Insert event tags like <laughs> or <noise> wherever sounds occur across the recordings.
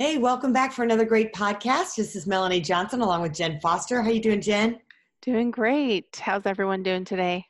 Hey, welcome back for another great podcast. This is Melanie Johnson along with Jen Foster. How you doing, Jen? Doing great. How's everyone doing today?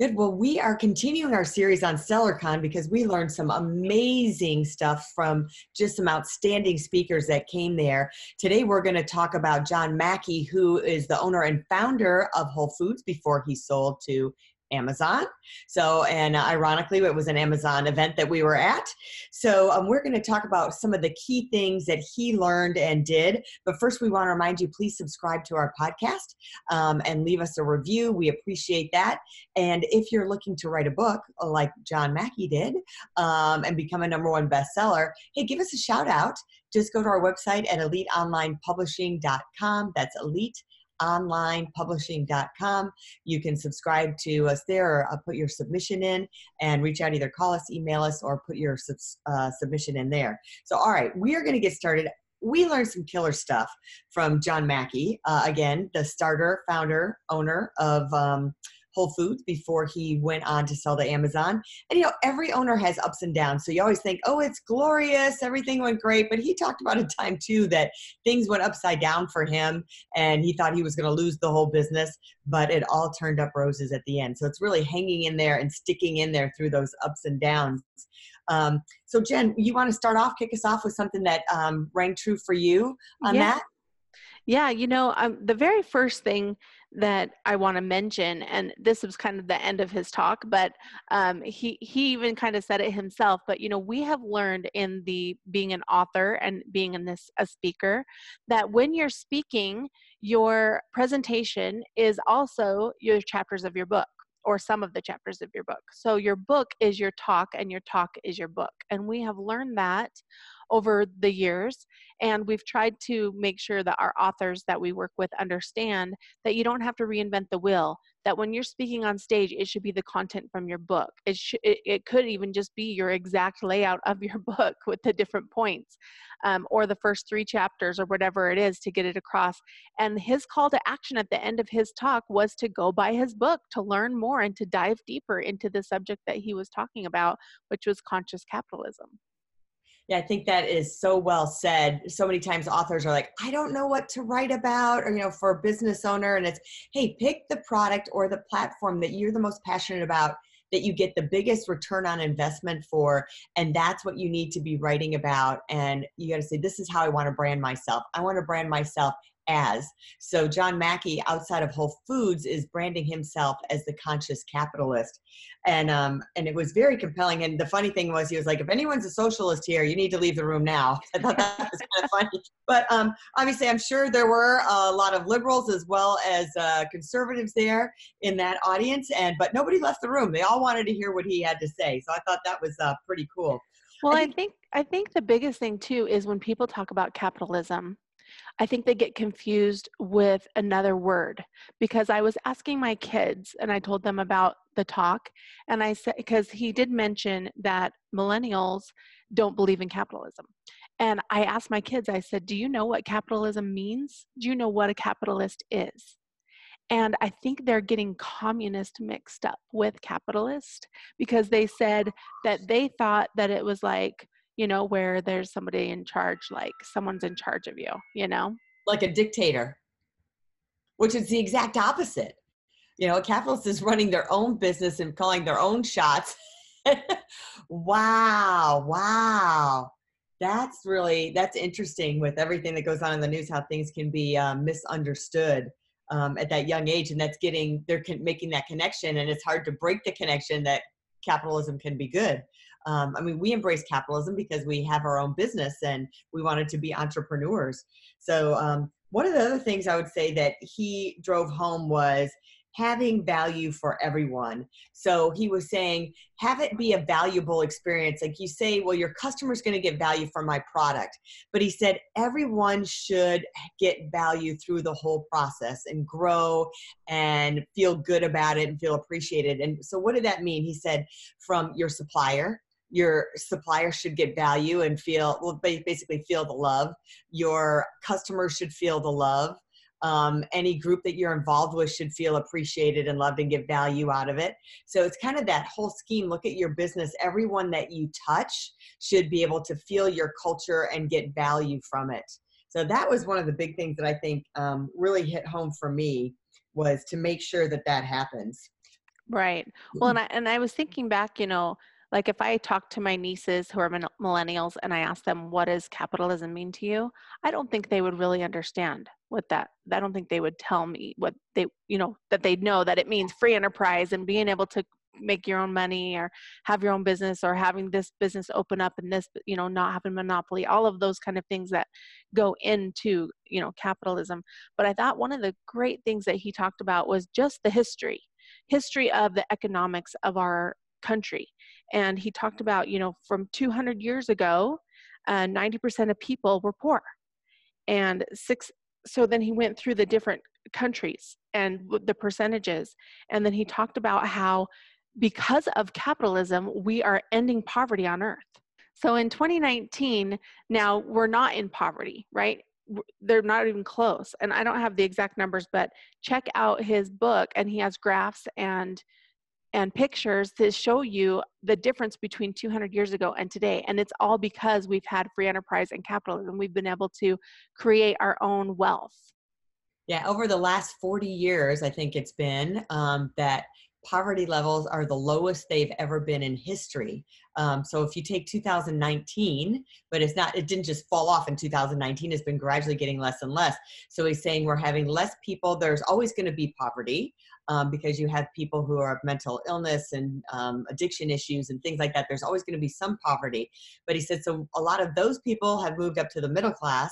Good. Well, we are continuing our series on SellerCon because we learned some amazing stuff from just some outstanding speakers that came there. Today, we're going to talk about John Mackey, who is the owner and founder of Whole Foods before he sold to Amazon. So, and ironically, it was an Amazon event that we were at. So, um, we're going to talk about some of the key things that he learned and did. But first, we want to remind you please subscribe to our podcast um, and leave us a review. We appreciate that. And if you're looking to write a book like John Mackey did um, and become a number one bestseller, hey, give us a shout out. Just go to our website at eliteonlinepublishing.com. That's elite onlinepublishing.com. You can subscribe to us there or uh, put your submission in and reach out, either call us, email us, or put your uh, submission in there. So, all right, we are going to get started. We learned some killer stuff from John Mackey, uh, again, the starter, founder, owner of um, Whole Foods before he went on to sell to Amazon. And you know, every owner has ups and downs. So you always think, oh, it's glorious, everything went great. But he talked about a time too that things went upside down for him and he thought he was going to lose the whole business, but it all turned up roses at the end. So it's really hanging in there and sticking in there through those ups and downs. Um, so Jen, you want to start off, kick us off with something that um, rang true for you on yeah. that? Yeah, you know, um, the very first thing that I want to mention, and this was kind of the end of his talk, but um, he he even kind of said it himself. But you know, we have learned in the being an author and being in this a speaker that when you're speaking, your presentation is also your chapters of your book or some of the chapters of your book. So your book is your talk and your talk is your book. And we have learned that over the years. And we've tried to make sure that our authors that we work with understand that you don't have to reinvent the wheel, that when you're speaking on stage, it should be the content from your book. It, sh- it, it could even just be your exact layout of your <laughs> book with the different points um, or the first three chapters or whatever it is to get it across. And his call to action at the end of his talk was to go buy his book to learn more and to dive deeper into the subject that he was talking about, which was conscious capitalism. Yeah, I think that is so well said. So many times authors are like, I don't know what to write about, or, you know, for a business owner. And it's, hey, pick the product or the platform that you're the most passionate about, that you get the biggest return on investment for. And that's what you need to be writing about. And you got to say, this is how I want to brand myself. I want to brand myself as. So John Mackey, outside of Whole Foods, is branding himself as the conscious capitalist, and um, and it was very compelling. And the funny thing was, he was like, "If anyone's a socialist here, you need to leave the room now." <laughs> I thought that was kind of funny. But um, obviously, I'm sure there were a lot of liberals as well as uh, conservatives there in that audience, and but nobody left the room. They all wanted to hear what he had to say. So I thought that was uh, pretty cool. Well, I think, I think I think the biggest thing too is when people talk about capitalism I think they get confused with another word because I was asking my kids and I told them about the talk and I said because he did mention that millennials don't believe in capitalism. And I asked my kids, I said, Do you know what capitalism means? Do you know what a capitalist is? And I think they're getting communist mixed up with capitalist because they said that they thought that it was like you know, where there's somebody in charge, like someone's in charge of you, you know? Like a dictator, which is the exact opposite. You know, a capitalist is running their own business and calling their own shots. <laughs> wow, wow. That's really that's interesting with everything that goes on in the news, how things can be uh, misunderstood um, at that young age, and that's getting they're con- making that connection, and it's hard to break the connection that capitalism can be good um, I mean, we embrace capitalism because we have our own business and we wanted to be entrepreneurs. So, um, one of the other things I would say that he drove home was having value for everyone. So he was saying, have it be a valuable experience. Like you say, well, your customer's going to get value from my product. But he said, everyone should get value through the whole process and grow and feel good about it and feel appreciated. And so, what did that mean? He said, from your supplier, your supplier should get value and feel well basically feel the love. Your customers should feel the love. Um, any group that you're involved with should feel appreciated and loved and get value out of it. So it's kind of that whole scheme look at your business. Everyone that you touch should be able to feel your culture and get value from it. So that was one of the big things that i think um, really hit home for me was to make sure that that happens. Right. Well and I, and I was thinking back you know like if I talk to my nieces who are millennials and I ask them, what does capitalism mean to you? I don't think they would really understand what that, I don't think they would tell me what they, you know, that they know that it means free enterprise and being able to make your own money or have your own business or having this business open up and this, you know, not having monopoly, all of those kind of things that go into, you know, capitalism. But I thought one of the great things that he talked about was just the history history of the economics of our country. And he talked about, you know, from 200 years ago, uh, 90% of people were poor. And six, so then he went through the different countries and the percentages. And then he talked about how because of capitalism, we are ending poverty on earth. So in 2019, now we're not in poverty, right? They're not even close. And I don't have the exact numbers, but check out his book, and he has graphs and and pictures to show you the difference between 200 years ago and today. And it's all because we've had free enterprise and capitalism. We've been able to create our own wealth. Yeah, over the last 40 years, I think it's been um, that poverty levels are the lowest they've ever been in history. Um, so if you take 2019, but it's not, it didn't just fall off in 2019, it's been gradually getting less and less. So he's saying we're having less people. There's always going to be poverty um, because you have people who are of mental illness and um, addiction issues and things like that. There's always going to be some poverty. But he said, so a lot of those people have moved up to the middle class.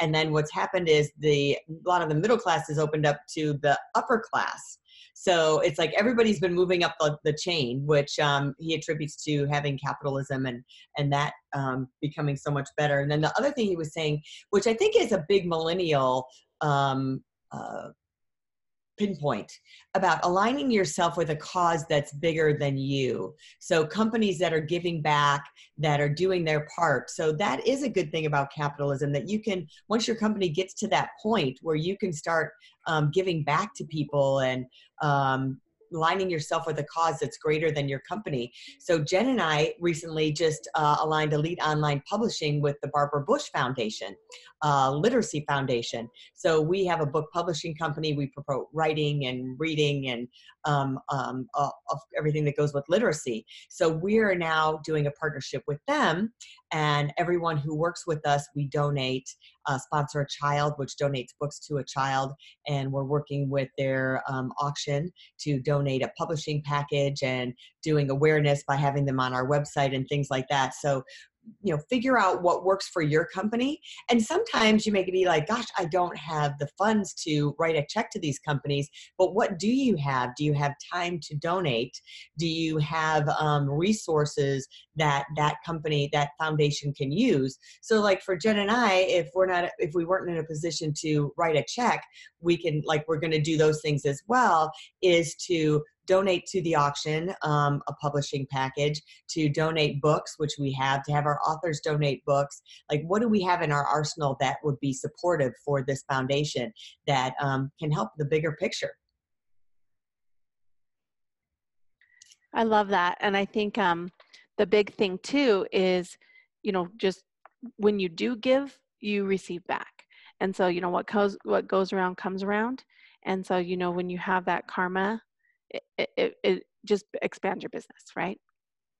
And then what's happened is the, a lot of the middle class has opened up to the upper class. So it's like everybody's been moving up the, the chain, which um, he attributes to having capitalism and and that um, becoming so much better. And then the other thing he was saying, which I think is a big millennial um, uh, pinpoint about aligning yourself with a cause that's bigger than you. So, companies that are giving back, that are doing their part. So, that is a good thing about capitalism that you can, once your company gets to that point where you can start um, giving back to people and um, aligning yourself with a cause that's greater than your company. So Jen and I recently just uh, aligned Elite Online Publishing with the Barbara Bush Foundation, uh, Literacy Foundation. So we have a book publishing company. We promote writing and reading and um, um, uh, of everything that goes with literacy. So we are now doing a partnership with them, and everyone who works with us, we donate, uh, sponsor a child, which donates books to a child, and we're working with their um, auction to donate a publishing package and doing awareness by having them on our website and things like that. So you know figure out what works for your company. And sometimes you may be like gosh i don't have the funds to write a check to these companies but what do you have? Do you have time to donate? Do you have um, resources that that company that foundation can use? So like for jen and i if we're not if we weren't in a position to write a check we can like we're going to do those things as well is to donate to the auction um, a publishing package to donate books which we have to have our authors donate books. Like what do we have in our arsenal that would be supportive for this foundation that um, can help the bigger picture? I love that and i think um, the big thing too is you know just when you do give you receive back. And so you know what goes what goes around comes around. And so you know when you have that karma it, it, it just expand your business, right?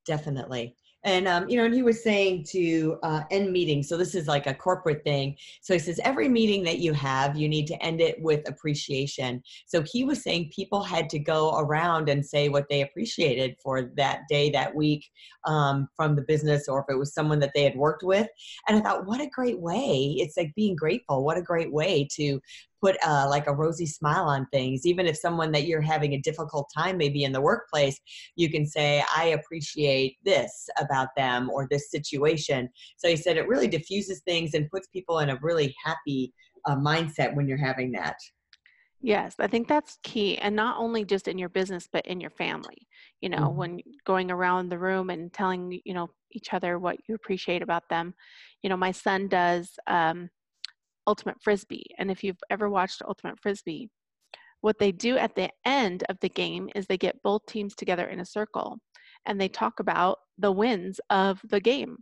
Definitely. And um, you know, and he was saying to uh, end meetings. So this is like a corporate thing. So he says every meeting that you have, you need to end it with appreciation. So he was saying people had to go around and say what they appreciated for that day, that week, um, from the business, or if it was someone that they had worked with. And I thought, what a great way! It's like being grateful. What a great way to put uh, like a rosy smile on things. Even if someone that you're having a difficult time, maybe in the workplace, you can say, I appreciate this about them or this situation. So he said it really diffuses things and puts people in a really happy uh, mindset when you're having that. Yes, I think that's key. And not only just in your business, but in your family. You know, mm-hmm. when going around the room and telling, you know, each other what you appreciate about them. You know, my son does um, Ultimate Frisbee. And if you've ever watched Ultimate Frisbee, what they do at the end of the game is they get both teams together in a circle and they talk about the wins of the game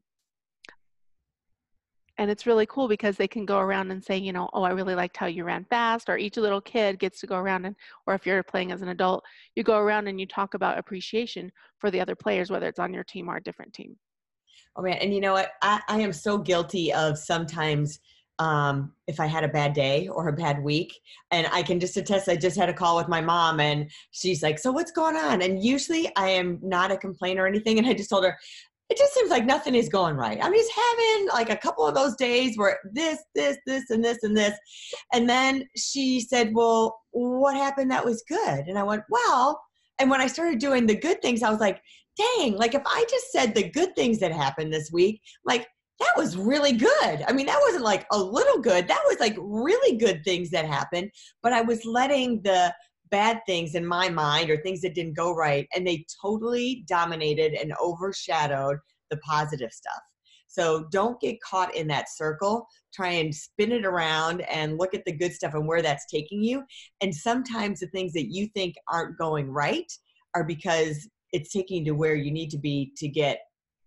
and it's really cool because they can go around and say you know oh i really liked how you ran fast or each little kid gets to go around and or if you're playing as an adult you go around and you talk about appreciation for the other players whether it's on your team or a different team oh man and you know what i, I am so guilty of sometimes um, if I had a bad day or a bad week. And I can just attest, I just had a call with my mom and she's like, So what's going on? And usually I am not a complainer or anything. And I just told her, it just seems like nothing is going right. I'm just having like a couple of those days where this, this, this, and this, and this. And then she said, Well, what happened that was good? And I went, Well, and when I started doing the good things, I was like, Dang, like if I just said the good things that happened this week, like that was really good. I mean, that wasn't like a little good, that was like really good things that happened. But I was letting the bad things in my mind or things that didn't go right and they totally dominated and overshadowed the positive stuff so don't get caught in that circle try and spin it around and look at the good stuff and where that's taking you and sometimes the things that you think aren't going right are because it's taking you to where you need to be to get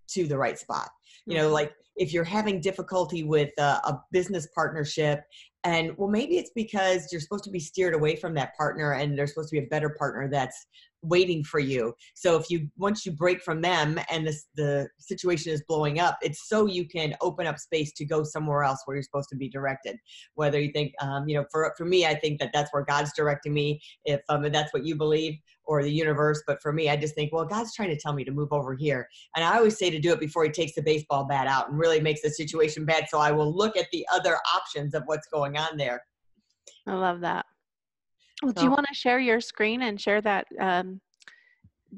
to the right spot you know mm-hmm. like if you're having difficulty with a, a business partnership and well maybe it's because you're supposed to be steered away from that partner and there's supposed to be a better partner that's waiting for you so if you once you break from them and this, the situation is blowing up it's so you can open up space to go somewhere else where you're supposed to be directed whether you think um, you know for, for me i think that that's where god's directing me if um, that's what you believe or the universe. But for me, I just think, well, God's trying to tell me to move over here. And I always say to do it before he takes the baseball bat out and really makes the situation bad. So I will look at the other options of what's going on there. I love that. Well, do you want to share your screen and share that um,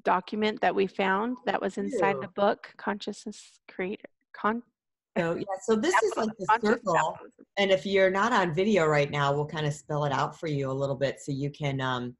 document that we found that was inside the book, Consciousness Creator? Con- so yeah, so this is like the circle, and if you're not on video right now, we'll kind of spell it out for you a little bit so you can um,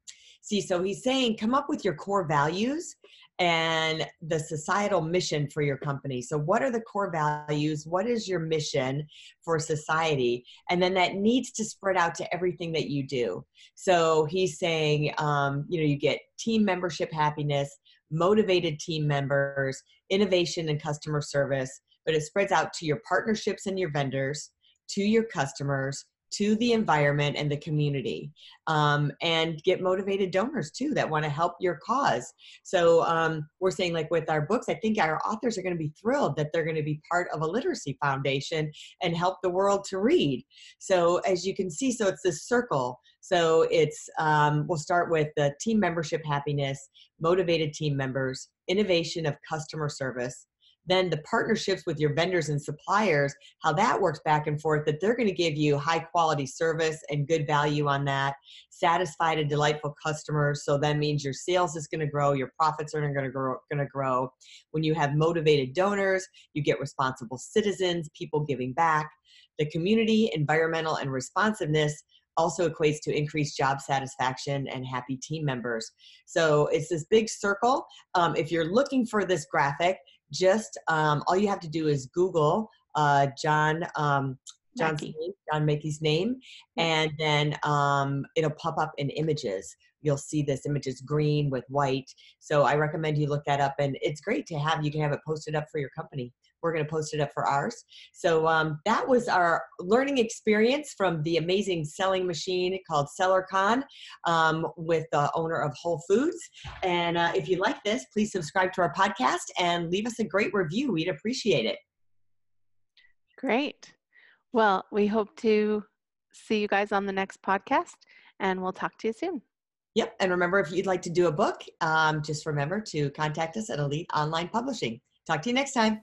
See, so he's saying come up with your core values and the societal mission for your company. So, what are the core values? What is your mission for society? And then that needs to spread out to everything that you do. So, he's saying, um, you know, you get team membership happiness, motivated team members, innovation and customer service, but it spreads out to your partnerships and your vendors, to your customers, to the environment and the community um, and get motivated donors too that want to help your cause. So um, we're saying like with our books i think our authors are going to be thrilled that they're going to be part of a literacy foundation and help the world to read. So as you can see so it's this circle. So it's um, we'll start with the team membership happiness motivated team members innovation of customer service then the partnerships with your vendors and suppliers, how that works back and forth, that they're going to give you high quality service and good value on that, satisfied and delightful customers. So that means your sales is going to grow, your profits are going to grow, going to grow. When you have motivated donors, you get responsible citizens, people giving back. The community, environmental, and responsiveness also equates to increased job satisfaction and happy team members. So it's this big circle. Um, if you're looking for this graphic, just um, all you have to do is Google uh, John um, John's name, John Mackey's name, and then um, it'll pop up in images. You'll see this image is green with white. So I recommend you look that up, and it's great to have. You can have it posted up for your company. We're going to post it up for ours. So um, that was our learning experience from the amazing selling machine called SellerCon um, with the owner of Whole Foods. And uh, if you like this, please subscribe to our podcast and leave us a great review. We'd appreciate it. Great. Well, we hope to see you guys on the next podcast, and we'll talk to you soon. Yep. And remember, if you'd like to do a book, um, just remember to contact us at Elite Online Publishing. Talk to you next time.